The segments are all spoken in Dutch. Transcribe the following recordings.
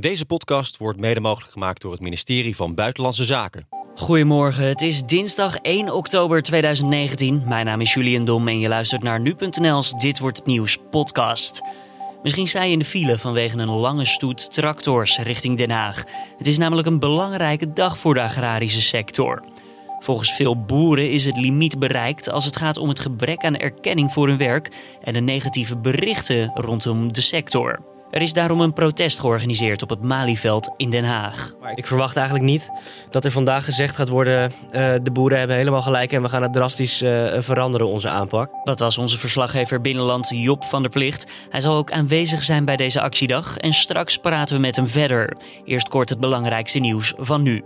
Deze podcast wordt mede mogelijk gemaakt door het ministerie van Buitenlandse Zaken. Goedemorgen, het is dinsdag 1 oktober 2019. Mijn naam is Julian Dom en je luistert naar nu.nl's Dit Wordt Het Nieuws podcast. Misschien sta je in de file vanwege een lange stoet tractors richting Den Haag. Het is namelijk een belangrijke dag voor de agrarische sector. Volgens veel boeren is het limiet bereikt als het gaat om het gebrek aan erkenning voor hun werk en de negatieve berichten rondom de sector. Er is daarom een protest georganiseerd op het Malieveld in Den Haag. Maar ik verwacht eigenlijk niet dat er vandaag gezegd gaat worden: uh, de boeren hebben helemaal gelijk en we gaan het drastisch uh, veranderen, onze aanpak. Dat was onze verslaggever Binnenland Job van der Plicht. Hij zal ook aanwezig zijn bij deze actiedag en straks praten we met hem verder. Eerst kort het belangrijkste nieuws van nu.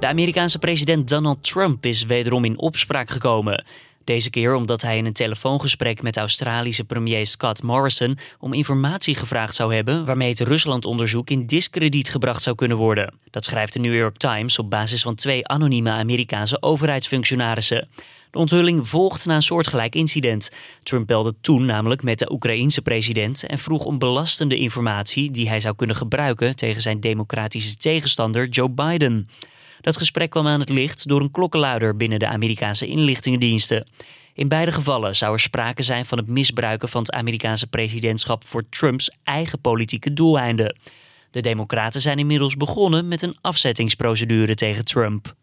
De Amerikaanse president Donald Trump is wederom in opspraak gekomen. Deze keer omdat hij in een telefoongesprek met Australische premier Scott Morrison om informatie gevraagd zou hebben waarmee het Ruslandonderzoek in diskrediet gebracht zou kunnen worden. Dat schrijft de New York Times op basis van twee anonieme Amerikaanse overheidsfunctionarissen. De onthulling volgt na een soortgelijk incident. Trump belde toen namelijk met de Oekraïense president en vroeg om belastende informatie die hij zou kunnen gebruiken tegen zijn democratische tegenstander Joe Biden. Dat gesprek kwam aan het licht door een klokkenluider binnen de Amerikaanse inlichtingendiensten. In beide gevallen zou er sprake zijn van het misbruiken van het Amerikaanse presidentschap voor Trumps eigen politieke doeleinden. De Democraten zijn inmiddels begonnen met een afzettingsprocedure tegen Trump.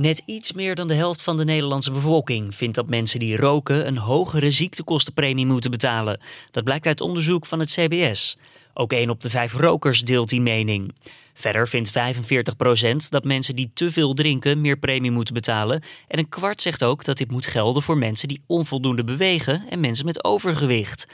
Net iets meer dan de helft van de Nederlandse bevolking vindt dat mensen die roken een hogere ziektekostenpremie moeten betalen. Dat blijkt uit onderzoek van het CBS. Ook één op de vijf rokers deelt die mening. Verder vindt 45% dat mensen die te veel drinken meer premie moeten betalen. En een kwart zegt ook dat dit moet gelden voor mensen die onvoldoende bewegen en mensen met overgewicht.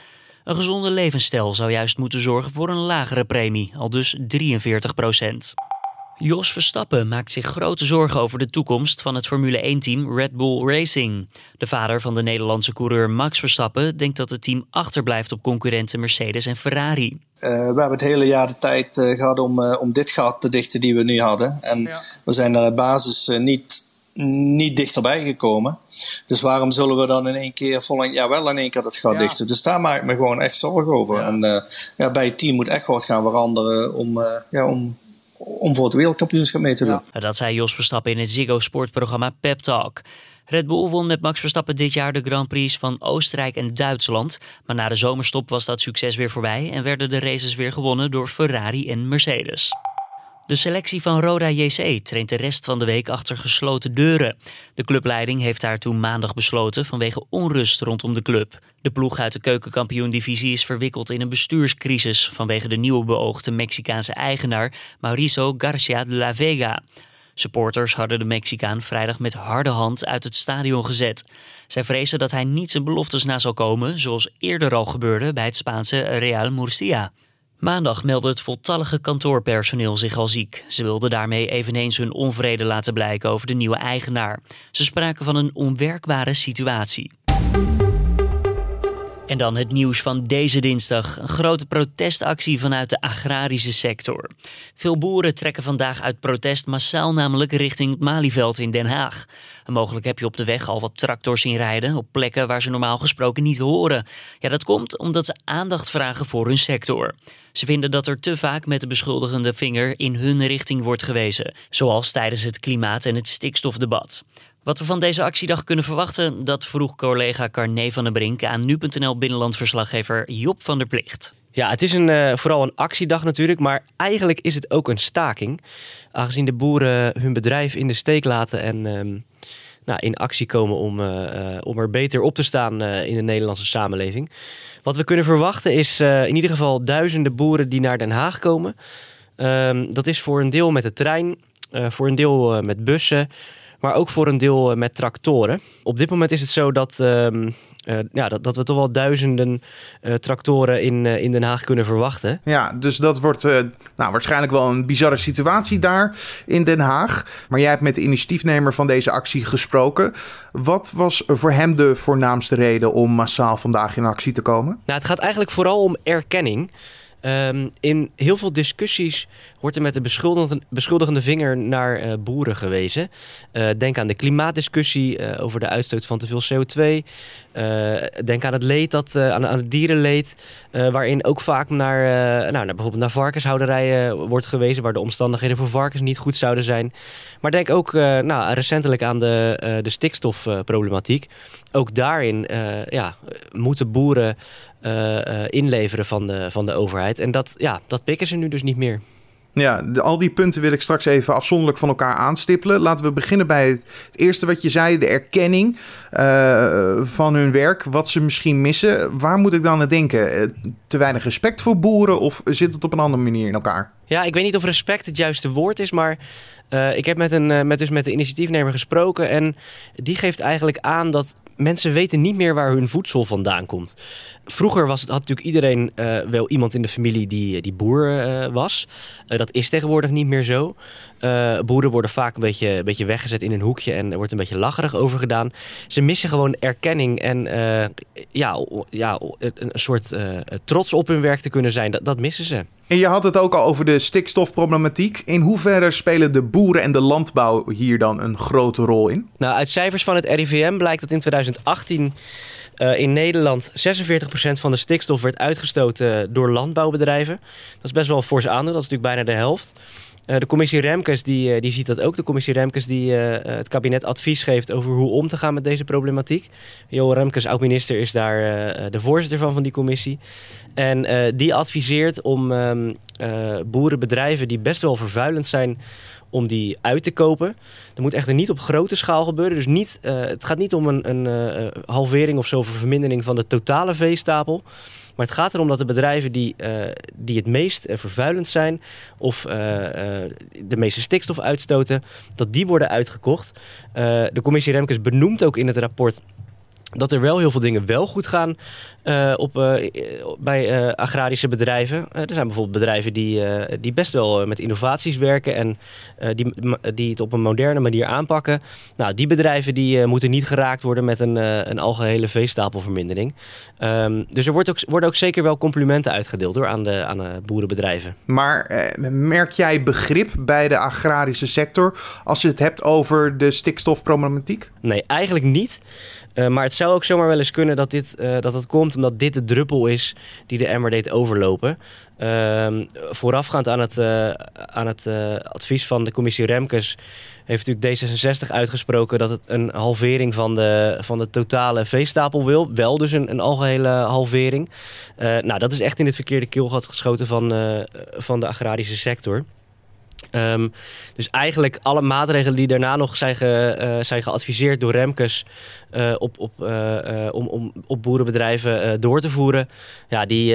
Een gezonde levensstijl zou juist moeten zorgen voor een lagere premie, al dus 43%. Jos Verstappen maakt zich grote zorgen over de toekomst van het Formule 1-team Red Bull Racing. De vader van de Nederlandse coureur Max Verstappen denkt dat het team achterblijft op concurrenten Mercedes en Ferrari. Uh, we hebben het hele jaar de tijd uh, gehad om, uh, om dit gat te dichten die we nu hadden. En ja. we zijn er basis niet, niet dichterbij gekomen. Dus waarom zullen we dan in één keer volgend jaar wel in één keer dat gat ja. dichten? Dus daar maak ik me gewoon echt zorgen over. Ja. En ja, bij het team moet echt wat gaan veranderen om, ja, om om voor het wereldkampioenschap mee te doen. Ja. Dat zei Jos Verstappen in het Ziggo sportprogramma Pep Talk. Red Bull won met Max Verstappen dit jaar de Grand Prix van Oostenrijk en Duitsland. Maar na de zomerstop was dat succes weer voorbij en werden de races weer gewonnen door Ferrari en Mercedes. De selectie van Roda JC traint de rest van de week achter gesloten deuren. De clubleiding heeft daartoe maandag besloten vanwege onrust rondom de club. De ploeg uit de keukenkampioen-divisie is verwikkeld in een bestuurscrisis vanwege de nieuwe beoogde Mexicaanse eigenaar Mauricio Garcia de la Vega. Supporters hadden de Mexicaan vrijdag met harde hand uit het stadion gezet. Zij vrezen dat hij niet zijn beloftes na zal komen, zoals eerder al gebeurde bij het Spaanse Real Murcia. Maandag meldde het voltallige kantoorpersoneel zich al ziek. Ze wilden daarmee eveneens hun onvrede laten blijken over de nieuwe eigenaar. Ze spraken van een onwerkbare situatie. En dan het nieuws van deze dinsdag. Een grote protestactie vanuit de agrarische sector. Veel boeren trekken vandaag uit protest massaal namelijk richting het Malieveld in Den Haag. En mogelijk heb je op de weg al wat tractors zien rijden op plekken waar ze normaal gesproken niet horen. Ja, dat komt omdat ze aandacht vragen voor hun sector. Ze vinden dat er te vaak met de beschuldigende vinger in hun richting wordt gewezen, zoals tijdens het klimaat- en het stikstofdebat. Wat we van deze actiedag kunnen verwachten, dat vroeg collega Carné van den Brink aan nu.nl binnenlandverslaggever Job van der Plicht. Ja, het is een, uh, vooral een actiedag natuurlijk, maar eigenlijk is het ook een staking. Aangezien de boeren hun bedrijf in de steek laten en uh, nou, in actie komen om, uh, om er beter op te staan in de Nederlandse samenleving. Wat we kunnen verwachten is in ieder geval duizenden boeren die naar Den Haag komen. Ehm, dat is voor een deel met de trein, voor een deel met bussen maar ook voor een deel eh, met tractoren. Op dit moment is het zo dat, uh, ja, dat, dat, we toch wel duizenden uh, tractoren in, uh, in Den Haag kunnen verwachten. Ja, dus dat wordt nou, waarschijnlijk wel een bizarre situatie daar in Den Haag. Maar jij hebt met de initiatiefnemer van deze actie gesproken. Wat was voor hem de voornaamste reden om massaal vandaag in actie te komen? Nou, het gaat eigenlijk vooral om erkenning. Ehm, in heel veel discussies wordt er met de beschuldigende, vinger naar uh, boeren gewezen. Uh, denk aan de klimaatdiscussie uh, over de uitstoot van te veel CO2. denk aan het leed, dat, aan, aan het dierenleed, waarin ook vaak naar, nou, naar, bijvoorbeeld naar varkenshouderijen wordt gewezen, waar de omstandigheden voor varkens niet goed zouden zijn. Maar denk ook nou, recentelijk aan de, de stikstofproblematiek. ook daarin ja, moeten boeren inleveren van de, van de overheid. En dat, ja, dat pikken ze nu dus niet meer. Ja, al die punten wil ik straks even afzonderlijk van elkaar aanstippelen. Laten we beginnen bij het, eerste wat je zei, de erkenning uh, van hun werk. Wat ze misschien missen. Waar moet ik dan aan denken? Te weinig respect voor boeren of zit het op een andere manier in elkaar? Ja, ik weet niet of respect het juiste woord is, maar uh, ik heb met, een, met, dus met de initiatiefnemer gesproken en die geeft eigenlijk aan dat mensen weten niet meer waar hun voedsel vandaan komt. Vroeger was had natuurlijk iedereen uh, wel iemand in de familie die, die boer was. dat is tegenwoordig niet meer zo. boeren worden vaak een beetje, een beetje weggezet in een hoekje en er wordt een beetje lacherig over gedaan. Ze missen gewoon erkenning en ja, ja, een soort trots op hun werk te kunnen zijn. Dat, dat missen ze. En je had het ook al over de stikstofproblematiek. In hoeverre spelen de boeren en de landbouw hier dan een grote rol in? Nou, uit cijfers van het RIVM blijkt dat in 2018 uh, in Nederland 46% van de stikstof werd uitgestoten door landbouwbedrijven. Dat is best wel een fors aandeel, dat is natuurlijk bijna de helft. Uh, de commissie Remkes die, uh, die ziet dat ook. De commissie Remkes die uh, het kabinet advies geeft over hoe om te gaan met deze problematiek. Jo Remkes, oud-minister, is daar de voorzitter van, van die commissie. En die adviseert om um, boerenbedrijven die best wel vervuilend zijn om die uit te kopen. Dat moet echter niet op grote schaal gebeuren. Dus niet, uh, het gaat niet om een, een uh, halvering of zo of vermindering van de totale veestapel. Maar het gaat erom dat de bedrijven die, die het meest vervuilend zijn of de meeste stikstof uitstoten, dat die worden uitgekocht. de commissie Remkes benoemt ook in het rapport dat er wel heel veel dingen wel goed gaan uh, op, uh, bij uh, agrarische bedrijven. er zijn bijvoorbeeld bedrijven die, die best wel met innovaties werken en die, die het op een moderne manier aanpakken. Nou, die bedrijven die moeten niet geraakt worden met een, een algehele veestapelvermindering. Um, dus er wordt ook, worden ook zeker wel complimenten uitgedeeld door aan de, aan de boerenbedrijven. Maar merk jij begrip bij de agrarische sector als je het hebt over de stikstofproblematiek? Nee, eigenlijk niet. Maar het zou ook zomaar wel eens kunnen dat, dit, uh, dat het komt omdat dit de druppel is die de emmer deed overlopen. Uh, voorafgaand aan het, uh, aan het advies van de commissie Remkes heeft natuurlijk D66 uitgesproken dat het een halvering van de, van de totale veestapel wil. Wel dus een, een algehele halvering. nou, dat is echt in het verkeerde keelgat geschoten van, van de agrarische sector. Um, dus eigenlijk alle maatregelen die daarna nog zijn, ge, uh, zijn geadviseerd door Remkes uh, op, op, uh, om, om op boerenbedrijven door te voeren, ja, die,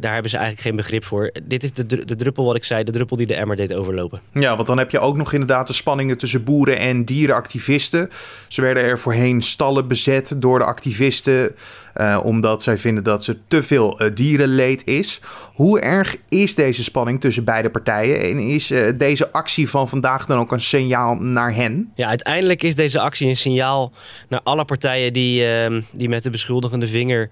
daar hebben ze eigenlijk geen begrip voor. Dit is de, de druppel wat ik zei, de druppel die de emmer deed overlopen. Ja, want dan heb je ook nog inderdaad de spanningen tussen boeren en dierenactivisten. Ze werden er voorheen stallen bezet door de activisten. Uh, omdat zij vinden dat ze te veel uh, dierenleed is. Hoe erg is deze spanning tussen beide partijen? En is uh, deze actie van vandaag dan ook een signaal naar hen? Ja, uiteindelijk is deze actie een signaal naar alle partijen die, ehm, die met de beschuldigende vinger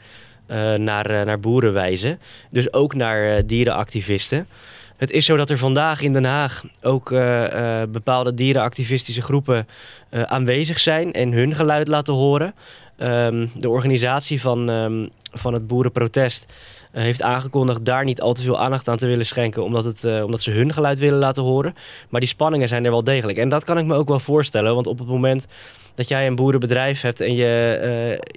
naar, naar boeren wijzen. Dus ook naar dierenactivisten. Het is zo dat er vandaag in Den Haag ook bepaalde dierenactivistische groepen aanwezig zijn en hun geluid laten horen. Um, de organisatie van, um, van het boerenprotest uh, heeft aangekondigd daar niet al te veel aandacht aan te willen schenken, omdat, het, uh, omdat ze hun geluid willen laten horen. Maar die spanningen zijn er wel degelijk. En dat kan ik me ook wel voorstellen, want op het moment dat jij een boerenbedrijf hebt en je,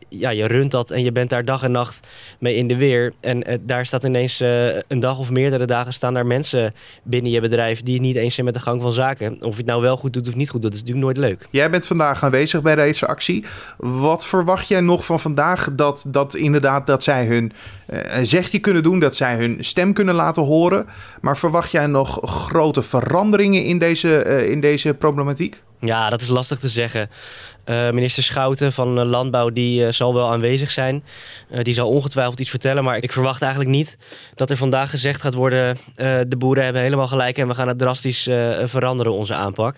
uh, ja, je runt dat en je bent daar dag en nacht mee in de weer. En uh, daar staat ineens uh, een dag of meerdere dagen staan daar mensen binnen je bedrijf die niet eens zijn met de gang van zaken. Of je het nou wel goed doet of niet goed, dat is natuurlijk nooit leuk. Jij bent vandaag aanwezig bij deze actie. Wat verwacht jij nog van vandaag dat, dat inderdaad dat zij hun zegje kunnen doen, dat zij hun stem kunnen laten horen? Maar verwacht jij nog grote veranderingen in deze, in deze problematiek? Ja, dat is lastig te zeggen. Uh, minister Schouten van Landbouw die, uh, zal wel aanwezig zijn. Die zal ongetwijfeld iets vertellen. Maar ik verwacht eigenlijk niet dat er vandaag gezegd gaat worden... de boeren hebben helemaal gelijk en we gaan het drastisch veranderen, onze aanpak.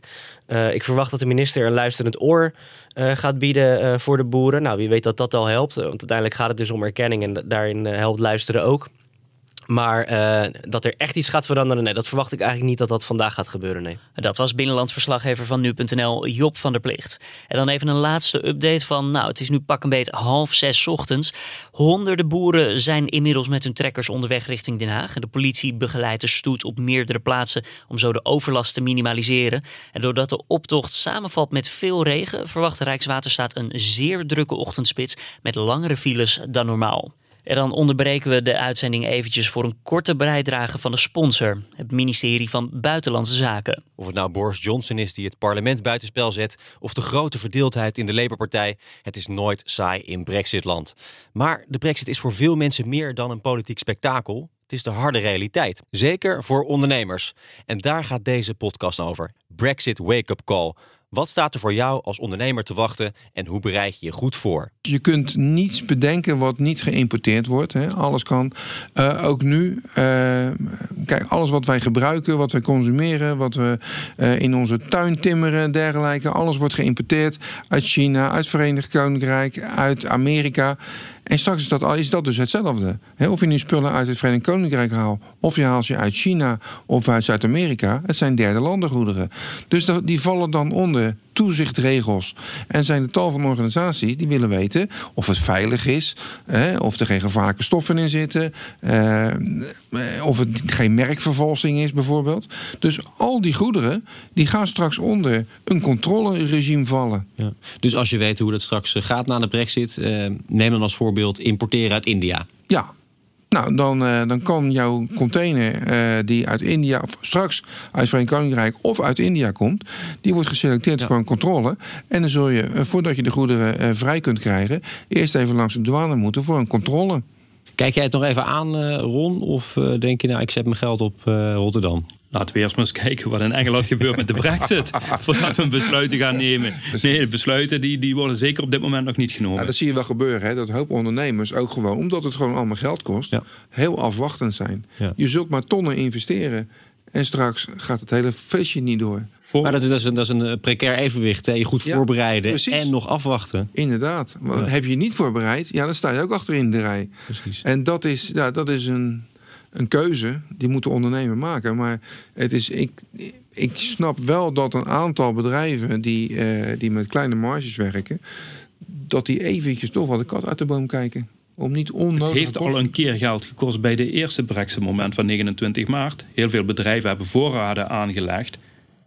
ik verwacht dat de minister een luisterend oor gaat bieden voor de boeren. Nou, wie weet dat dat al helpt. Want uiteindelijk gaat het dus om erkenning en daarin helpt luisteren ook. Maar uh, dat er echt iets gaat veranderen, nee, dat verwacht ik eigenlijk niet dat dat vandaag gaat gebeuren. Nee. Dat was binnenlandverslaggever van nu.nl Job van der Plicht. En dan even een laatste update van, nou, het is nu pak een beet half zes ochtends. Honderden boeren zijn inmiddels met hun trekkers onderweg richting Den Haag. En de politie begeleidt de stoet op meerdere plaatsen om zo de overlast te minimaliseren. En doordat de optocht samenvalt met veel regen, verwacht Rijkswaterstaat een zeer drukke ochtendspits met langere files dan normaal. En dan onderbreken we de uitzending eventjes voor een korte bijdrage van de sponsor, het ministerie van Buitenlandse Zaken. Of het nou Boris Johnson is die het parlement buitenspel zet, of de grote verdeeldheid in de Labour-partij, het is nooit saai in Brexitland. Maar de Brexit is voor veel mensen meer dan een politiek spektakel. Het is de harde realiteit. Zeker voor ondernemers. En daar gaat deze podcast over. Brexit Wake Up Call. Wat staat er voor jou als ondernemer te wachten en hoe bereid je je goed voor? Je kunt niets bedenken wat niet geïmporteerd wordt. Hè. Alles kan. Uh, ook nu. Uh, kijk, alles wat wij gebruiken, wat wij consumeren, wat we uh, in onze tuin timmeren en dergelijke. Alles wordt geïmporteerd uit China, uit Verenigd Koninkrijk, uit Amerika. En straks is dat, is dat dus hetzelfde. of je nu spullen uit het Verenigd Koninkrijk haalt, of je haalt ze uit China of uit Zuid-Amerika. Het zijn derde landengoederen. Dus die vallen dan onder toezichtregels. En zijn er tal van organisaties die willen weten of het veilig is, of er geen gevaarlijke stoffen in zitten, eh, of het geen merkvervalsing is bijvoorbeeld. Dus al die goederen die gaan straks onder een controleregime vallen. Ja. Dus als je weet hoe dat straks eh, gaat na de brexit, eh, neem dan als voorbeeld importeren uit India. Ja, nou, dan, uh, dan kan jouw container uh, die uit India, of straks uit Verenigd Koninkrijk of uit India komt, die wordt geselecteerd voor een controle. En dan zul je, uh, voordat je de goederen vrij kunt krijgen, eerst even langs de douane moeten voor een controle. Kijk jij het nog even aan, Ron? Of denk je, nou, ik zet mijn geld op Rotterdam? Laten we eerst maar eens kijken wat in Engeland gebeurt met de brexit. Voordat we een besluiten gaan nemen. Nee, de besluiten die, die worden zeker op dit moment nog niet genomen. Ja, dat zie je wel gebeuren. Hè? Dat een hoop ondernemers ook gewoon, omdat het gewoon allemaal geld kost, heel afwachtend zijn. Je zult maar tonnen investeren. En straks gaat het hele feestje niet door. Maar dat is, dat is, een, dat is een eh, precair evenwicht. Hè? Je goed voorbereiden en nog afwachten. Inderdaad. Heb je niet voorbereid, ja, dan sta je ook achterin de rij. Precies. En dat is, ja, dat is een een keuze die moet de ondernemer maken. Maar het is, ik, ik snap wel dat een aantal bedrijven die, uh, die met kleine marges werken, dat die eventjes toch wel de kat uit de boom kijken. Om niet onnodig het heeft al een keer geld gekost bij de eerste Brexit-moment van 29 maart. Heel veel bedrijven hebben voorraden aangelegd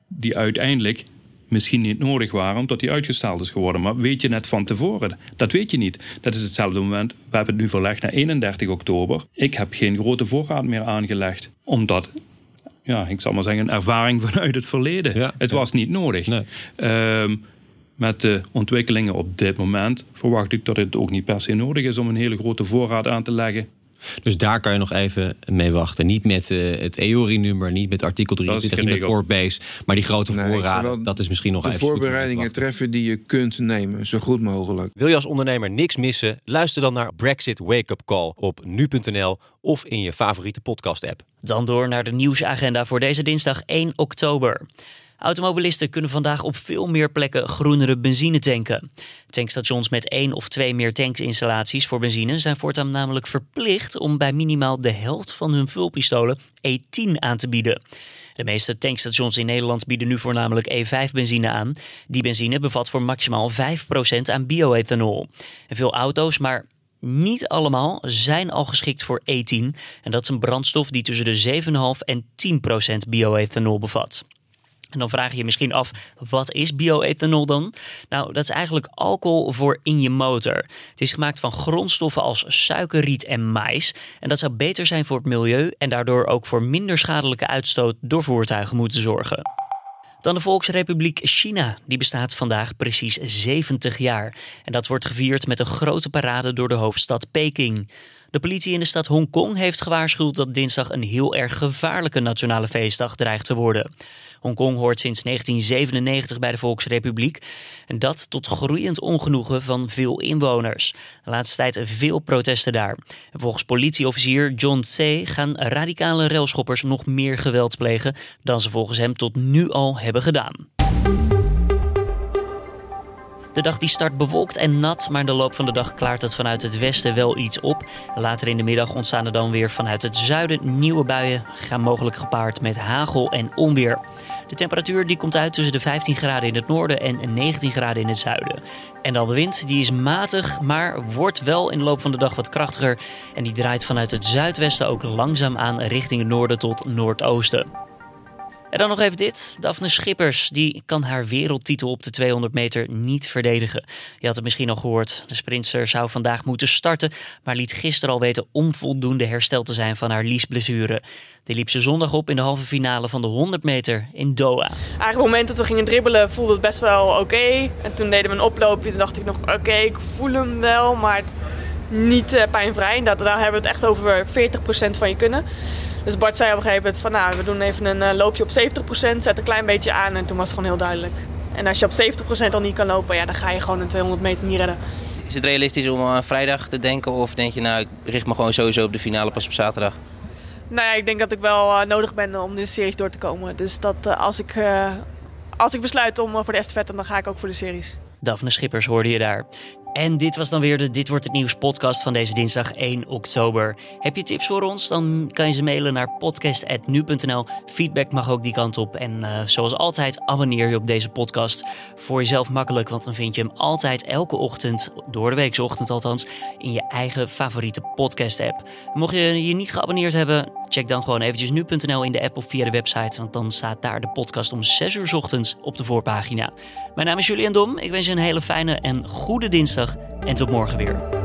die uiteindelijk misschien niet nodig waren, omdat die uitgesteld is geworden. Maar weet je net van tevoren? Dat weet je niet. Dat is hetzelfde moment. We hebben het nu verlegd naar 31 oktober. Ik heb geen grote voorraad meer aangelegd, omdat ja, ik zal maar zeggen, een ervaring vanuit het verleden. het was niet nodig. Nee. Ehm, met de ontwikkelingen op dit moment verwacht ik dat het ook niet per se nodig is om een hele grote voorraad aan te leggen. Dus daar kan je nog even mee wachten. Niet met uh, het EORI-nummer, niet met artikel 23, niet met Corebase. Maar die grote nee, voorraden, dat is misschien nog de even... voorbereidingen treffen die je kunt nemen, zo goed mogelijk. Wil je als ondernemer niks missen? Luister dan naar Brexit Wake Up Call op nu.nl of in je favoriete podcast-app. Dan door naar de nieuwsagenda voor deze dinsdag 1 oktober. Automobilisten kunnen vandaag op veel meer plekken groenere benzine tanken. Tankstations met één of twee meer tanksinstallaties voor benzine zijn voortaan namelijk verplicht om bij minimaal de helft van hun vulpistolen E10 aan te bieden. De meeste tankstations in Nederland bieden nu voornamelijk E5-benzine aan. Die benzine bevat voor maximaal 5% aan bioethanol. En veel auto's, maar niet allemaal zijn al geschikt voor E10. En dat is een brandstof die tussen de 7,5 en 10% bioethanol bevat. En dan vraag je je misschien af, wat is bioethanol dan? Nou, dat is eigenlijk alcohol voor in je motor. Het is gemaakt van grondstoffen als suikerriet en mais. En dat zou beter zijn voor het milieu en daardoor ook voor minder schadelijke uitstoot door voertuigen moeten zorgen. Dan de Volksrepubliek China. Die bestaat vandaag precies 70 jaar. En dat wordt gevierd met een grote parade door de hoofdstad Peking. De politie in de stad Hongkong heeft gewaarschuwd dat dinsdag een heel erg gevaarlijke nationale feestdag dreigt te worden. Hongkong hoort sinds 1997 bij de Volksrepubliek. En dat tot groeiend ongenoegen van veel inwoners. De laatste tijd veel protesten daar. En volgens politieofficier John Tse gaan radicale railschoppers nog meer geweld plegen dan ze volgens hem tot nu al hebben gedaan. De dag die start bewolkt en nat, maar in de loop van de dag klaart het vanuit het westen wel iets op. Later in de middag ontstaan er dan weer vanuit het zuiden nieuwe buien, gaan mogelijk gepaard met hagel en onweer. De temperatuur die komt uit tussen de 15 graden in het noorden en 19 graden in het zuiden. En dan de wind, die is matig, maar wordt wel in de loop van de dag wat krachtiger. En die draait vanuit het zuidwesten ook langzaam aan richting het noorden tot noordoosten. En dan nog even dit. Daphne Schippers die kan haar wereldtitel op de 200 meter niet verdedigen. Je had het misschien al gehoord. De sprinter zou vandaag moeten starten, maar liet gisteren al weten onvoldoende hersteld te zijn van haar liesblessure. Die liep ze zondag op in de halve finale van de 100 meter in Doha. Eigenlijk het moment dat we gingen dribbelen voelde het best wel oké. En toen deden we een oploopje. Toen dacht ik nog oké, ik voel hem wel, maar niet uh, pijnvrij. En daar hebben we het echt over 40% van je kunnen. Dus Bart zei op een gegeven moment van nou, we doen even een uh, loopje op 70%, zet een klein beetje aan en toen was het gewoon heel duidelijk. En als je op 70% al niet kan lopen, ja, dan ga je gewoon een 200 meter niet redden. Is het realistisch om aan vrijdag te denken of denk je nou, ik richt me gewoon sowieso op de finale pas op zaterdag? Nou ja, ik denk dat ik wel uh, nodig ben om de series door te komen. Dus dat als, ik, als ik besluit om voor de estafette, dan ga ik ook voor de series. Daphne Schippers hoorde je daar. En dit was dan weer de Dit wordt het nieuws podcast van deze dinsdag 1 oktober. Heb je tips voor ons? Dan kan je ze mailen naar podcast@nu.nl. Feedback mag ook die kant op. En uh, zoals altijd abonneer je op deze podcast. Voor jezelf makkelijk, want dan vind je hem altijd elke ochtend, door de weeksochtend althans, in je eigen favoriete podcast app. Mocht je je niet geabonneerd hebben, check dan gewoon eventjes nu.nl in de app of via de website, want dan staat daar de podcast om 6 uur ochtends op de voorpagina. Mijn naam is Julian Dom. Ik wens je een hele fijne en goede dinsdag en tot morgen weer.